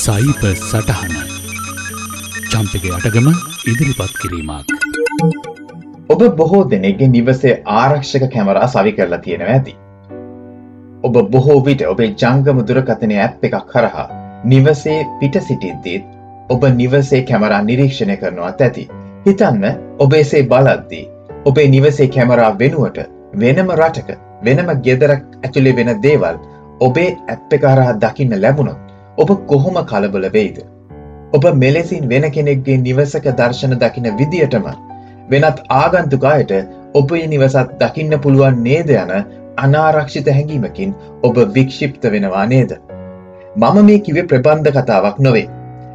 සයිප සටහන චම්පක අටගම ඉදිරිපත් කිරීමක්. ඔබ බොහෝ දෙනෙගේ නිවසේ ආරක්ෂක කැමරා සවි කරලා තියෙනවා ඇති. ඔබ බොහෝ විට ඔබේ ජංගම දුරකථනය ඇප් එකක් කරහා නිවසේ පිට සිටිද්දීත් ඔබ නිවසේ කැමරා නිරීක්ෂණය කරනවත් ඇති. හිතන්න ඔබේසේ බලද්දී ඔබේ නිවසේ කැමරා වෙනුවට වෙනම රටක වෙනම ගෙදරක් ඇතුළේ වෙන දේවල් ඔබේ ඇප් එක හරහා දකින්න ලැබුණොත් ඔබ කොහොම කලබල වෙයිද. ඔබ මෙලෙසින් වෙන කෙනෙක්ගේ නිවසක දර්ශන දකින විදියටම වෙනත් ආගන්තුකායට ඔබේ නිවසත් දකින්න පුළුවන් නේද යන අනාරක්ෂිත හැඟීමකින් ඔබ වික්ෂිප්ත වෙනවා නේද. මම මේ කිවේ ප්‍රබන්ධ කතාවක් නොවේ.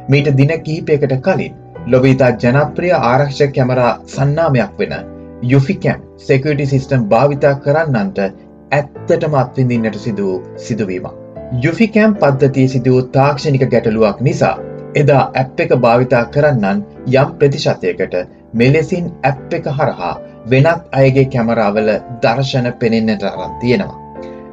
මීට දින කිහිපයකට කලින් ලොබීතා ජනප්‍රිය ආරක්ෂ කැමරා සන්නාමයක් වෙන යුෆිකැම් සෙකටි සිිස්ටම් භාවිතා කරන්නන්ට ඇත්තටම අත්විඳින්නට සිදූ සිදුවීමක්. යුෆිකෑම් පද්ධතිය සිදුවූ තාක්ෂණික ගැටලුවක් නිසා එදා ඇප් එක භාවිතා කරන්නන් යම් ප්‍රතිශතයකට මෙලෙසින් ඇප් එක හරහා වෙනත් අයගේ කැමරාවල දර්ශන පෙනෙන්නට අරන් තියෙනවා.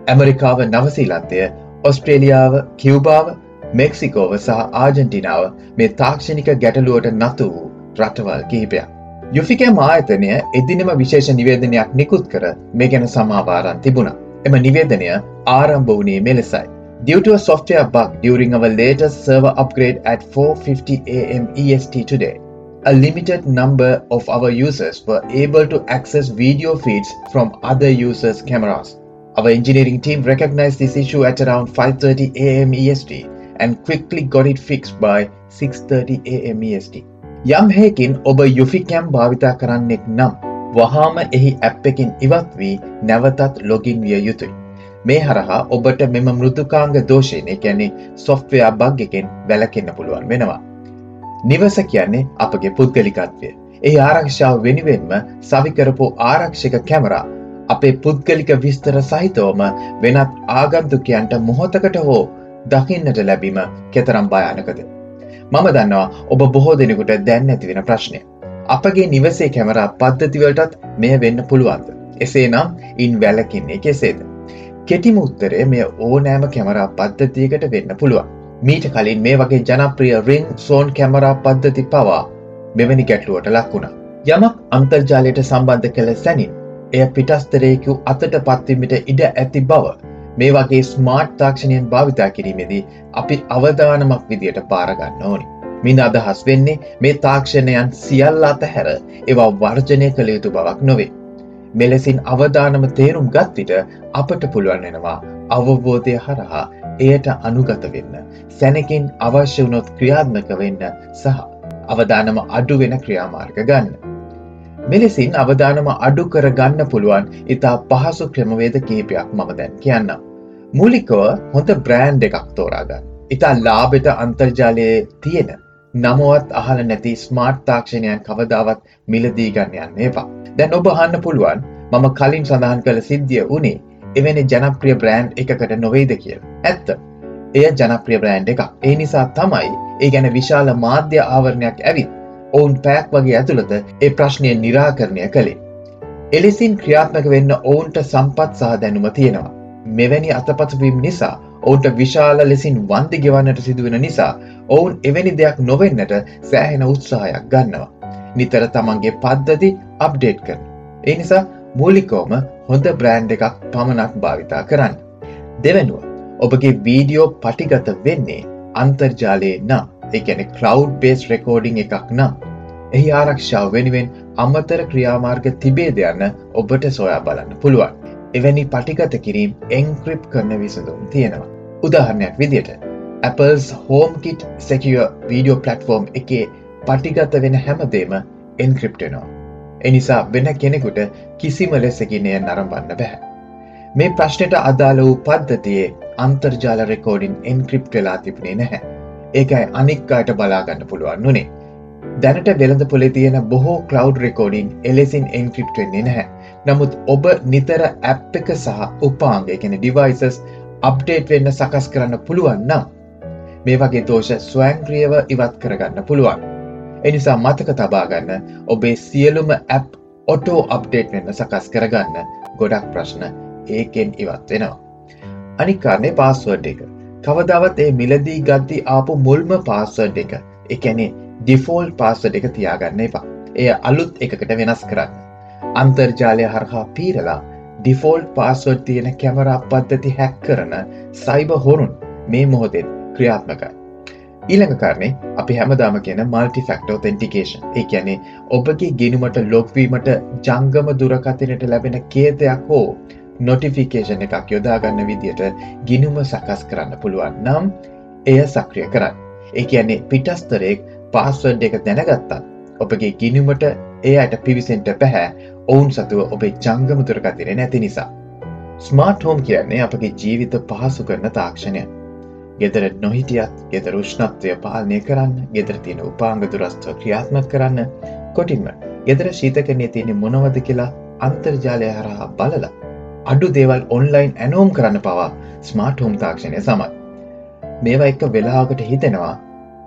ඇමරිකාව නවසීලන්තය ඔස්ට්‍රේලියාව කිව්බාව මෙක්සිකෝව සහ ආජන්ටිනාව මේ තාක්ෂණික ගැටලුවට නතු වූ රටවල් කිහිපයක්. යුෆිකෑම් ආයතනය එදිනම විශේෂ නිවේදනයක් නිකුත් කර මේ ගැන සමාවාරන් තිබුණ. එම නිවේදනය ආරම්භ වුණේ මෙලෙසයි. Due to a software bug during our latest server upgrade at 4.50 am EST today, a limited number of our users were able to access video feeds from other users' cameras. Our engineering team recognized this issue at around 5.30 am EST and quickly got it fixed by 6.30 am EST. යම් හේකින් ඔබ යුෆිකැම් භාවිතා කරන්නෙක් නම් වහාම එහි app එකින් ඉවත් වී නැවතත් login විය යුතුයි. මේ හරහා ඔබට මෙම මෘදුකාංග දෝෂයෙන් එකැනෙ සොෆ්ටවයා බග් එකෙන් වැලකෙන්න්න පුළුවන් වෙනවා. නිවස කියන්නේ අපගේ පුද්ගලිකත්වය. ඒ ආරක්ෂාව වෙනුවෙන්ම සවිකරපු ආරක්ෂක කැමරා අපේ පුද්ගලික විස්තර සහිතවම වෙනත් ආගන්තුකයන්ට මොහොතකට හෝ දකින්නට ලැබීම කෙතරම් භයානකද. මම දන්නවා ඔබ බොහෝ දෙනෙකුට දැන් ඇතිවෙන ප්‍රශ්නය. අපගේ නිවසේ කැමරා පද්ධතිවලටත් මෙය වෙන්න පුළුවන්ද. එසේ නම් ඉන් වැලකින්නේ කෙසේද. කෙටිම උත්තරය මේ ඕනෑම කැමරා පද්ධතියකට වෙන්න පුළුවන්. මීට කලින් මේ වගේ ජනප්‍රිය රිං සෝන් කැමරා පද්ධති පවා මෙවැනි ගැටලුවට ලක්වුණ. යමක් අන්තර්ජාලයට සම්බන්ධ කළ සැනින් එය පිටස්තරයකු අතට පත්වීමට ඉඩ ඇති බව මේ වගේ ස්මාර්ට් තාක්ෂණයෙන් භාවිතා කිරීමේදී අපි අවධානමක් විදියට පාරගන්න ඕනි. මින් අදහස් වෙන්නේ මේ තාක්ෂණයන් සියල් අතහැර ඒවා වර්ජනය කළ යුතු බවක් නොවේ. මෙලෙසින් අවධානම තේරුම් ගත් විට අපට පුළුවන් වෙනවා අවබෝධය හරහා එයට අනුගත වෙන්න සැනකින් අවශ්‍ය වුණොත් ක්‍රියාත්මක වෙන්න සහ අවධානම අඩු වෙන ක්‍රියාමාර්ග ගන්න. මෙලෙසින් අවධානම අඩු කර ගන්න පුළුවන් ඉතා පහසු ක්‍රමවේද කහිපයක් මම දැන් කියන්න. මූලිකව හොඳ බ්‍රෑන්් එකක් තෝරාගන්න. ඉතා ලාබෙට අන්තර්ජාලයේ තියෙන නමුවත් අහල නැති ස්මාර්ට් තාක්ෂණයන් කවදාවත් මිලදී ගන්න යන්න ඒපා. දැන් ඔබ අහන්න පුළුවන් මම කලින් සඳහන් කළ සිද්ධිය වනේ එවැනි ජනප්‍රිය බ්‍රෑන්් එකකට නොවේද කිය. ඇත්ත එය ජනප්‍රිය බ්‍රෑන්් එක ඒ නිසා තමයි ඒ ගැන විශාල මාධ්‍ය ආවරණයක් ඇවිත් ඔවුන් පැක් වගේ ඇතුළත ඒ ප්‍රශ්නය නිරාකරණය කළේ. එලෙසින් ක්‍රියාත්මක වෙන්න ඔවුන්ට සම්පත් සහ දැනුම තියෙනවා. මෙවැනි අතපතවීම් නිසා ඔවුන්ට විශාල ලෙසින් වන්දි ගෙවන්නට සිදුවෙන නිසා ඔවුන් එවැනි දෙයක් නොවෙන්නට සෑහෙන උත්සාහයක් ගන්නවා. නිතර තමන්ගේ පද්ධති අප්ඩේට් කරන. ඒ නිසා මූලිකෝම හොඳ බ්‍රෑන්් එකක් පමණක් භාවිතා කරන්න. දෙවැනුව ඔබගේ වීඩියෝ පටිගත වෙන්නේ අන්තර්ජාලයේ නම් එකන කලව් බේස් රෙකෝඩිං එකක් නම් එහි ආරක්ෂාව වෙනුවෙන් අමතර ක්‍රියාමාර්ග තිබේද යන්න ඔබට සොයා බලන්න පුළුවන්. එවැනි පටිගත කිරීම් එංක්‍රිප් කරන විසඳුම් තියෙනවා. උදාහරණයක් විදියට Apple's HomeKit Secure video platform එකේ පටිගත වෙන හැමදේම එන්ක්‍රිප්ටනවා. එනිසා වෙන කෙනෙකුට කිසිම ලෙසකිනය නරම්බන්න බැහැ. මේ ප්‍රශ්නයට අදාළ වූ පද්ධතියේ අන්තර්ජාල රෙකෝඩින් එන්ක්‍රිප් වෙලා තිබුණේ නැහැ. ඒකයි අනික් අයට බලාගන්න පුළුවන් වනේ. දැනට වෙළඳ පොලේ තියෙන බොහෝ කලව් රෙකෝඩින් එලෙසින් එන්ක්‍රිප් වෙන්නේ නැහැ. නමුත් ඔබ නිතර ඇප් එක සහ උපාංග කෙන ඩිවයිසස් අප්ඩේට් වෙන්න සකස් කරන්න පුළුවන් නම් මේ වගේ දෝෂ ස්වෑන්ක්‍රියව ඉවත් කරගන්න පුළුවන්. එනිසා මතක තබාගන්න ඔබේ සියලුම ඇප් ඔටෝ අප්ඩේට් වෙන්න සකස් කරගන්න ගොඩක් ප්‍රශ්න ඒකෙන් ඉවත් වෙනවා. අනිකාරණය පාස්වර්ඩ් එක. කවදාවත් ඒ මිලදී ගද්දි ආපු මුල්ම පාස්සඩ් එක එකැනේ ඩිෆෝල් පාස්සඩ එක තියාගන්න එපා. එය අලුත් එකකට වෙනස් කරන්න. අන්තර්ජාලය හරහා පීරලා ඩිෆෝල්් පාස්වඩ් තියෙන කැමරා පද්ධති හැක් කරන සයිබ හොරුන් මේ මොහොතෙත් ක්‍රියාත්මකයි. ඊළඟ කරන්නේ අපි හැමදාම කියන මල්ටි ෆක්ටෝ තෙන්ටිකේෂන් ඒ කියන්නේ ඔබගේ ගෙනුමට ලොක්වීමට ජංගම දුරකතිනට ලැබෙන කේතයක් හෝ නොටිෆිකේෂන් එකක් යොදාගන්න විදියට ගිනුම සකස් කරන්න පුළුවන් නම් එය සක්‍රිය කරන්න. ඒ කියන්නේ පිටස්තරෙක් පාස්වඩ් එක දැනගත්තත් ඔබගේ ගිනුමට එයට පිවිසෙන්ට පැහැ ඔවුන් සතුව ඔබේ ජංගම දුරකතිරෙන නැති නිසා. ස්මාර්ට් හෝම් කියන්නේ අපගේ ජීවිත පහසු කරන තාක්ෂණය ගෙදර නොහිටියත් ගෙදර ෂ්නත්වය පාලනය කරන්න ගෙදර තියෙන උපාංග දුරස්ත්ව ක්‍රියාත්මක කරන්න කොටින්ම ගෙදර ශීතකරණය තියෙන මොනවද කියලා අන්තර්ජාලය හරහා බලලා අඩු දේවල් ඔන්ලයින් ඇනෝම් කරන්න පවා ස්මාර්ට හෝම් තාක්ෂණය සමත් මේවා එක්ක වෙලාවකට හිතෙනවා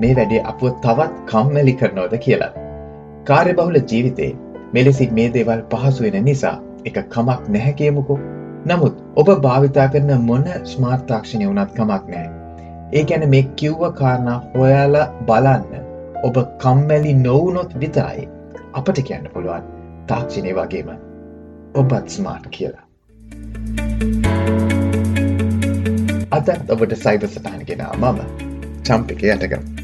මේ වැඩේ අපුව තවත් කම්මැලි කරනවද කියලා. කාර්ය බහුල ජීවිතේ මෙලෙසි මේ දේවල් පහසු වෙන නිසා එක කමක් නැහැ කියමුකෝ. නමුත් ඔබ භාවිතා කරන මොන ස්මාර්තාක්ෂණය වනත් කමක් නෑ ඒ ගැන මේ කිව්ව කාරණා හොයාලා බලන්න. ඔබ කම්මැලි නොවුනොත් විතරයි අපට කියන්න පුළුවන්. තාක්ෂණය වගේම ඔබත් ස්මාර්ට් කියලා. අදත් ඔබට සයිබ සටහන් ගෙනා මම. චම්පික යටකම්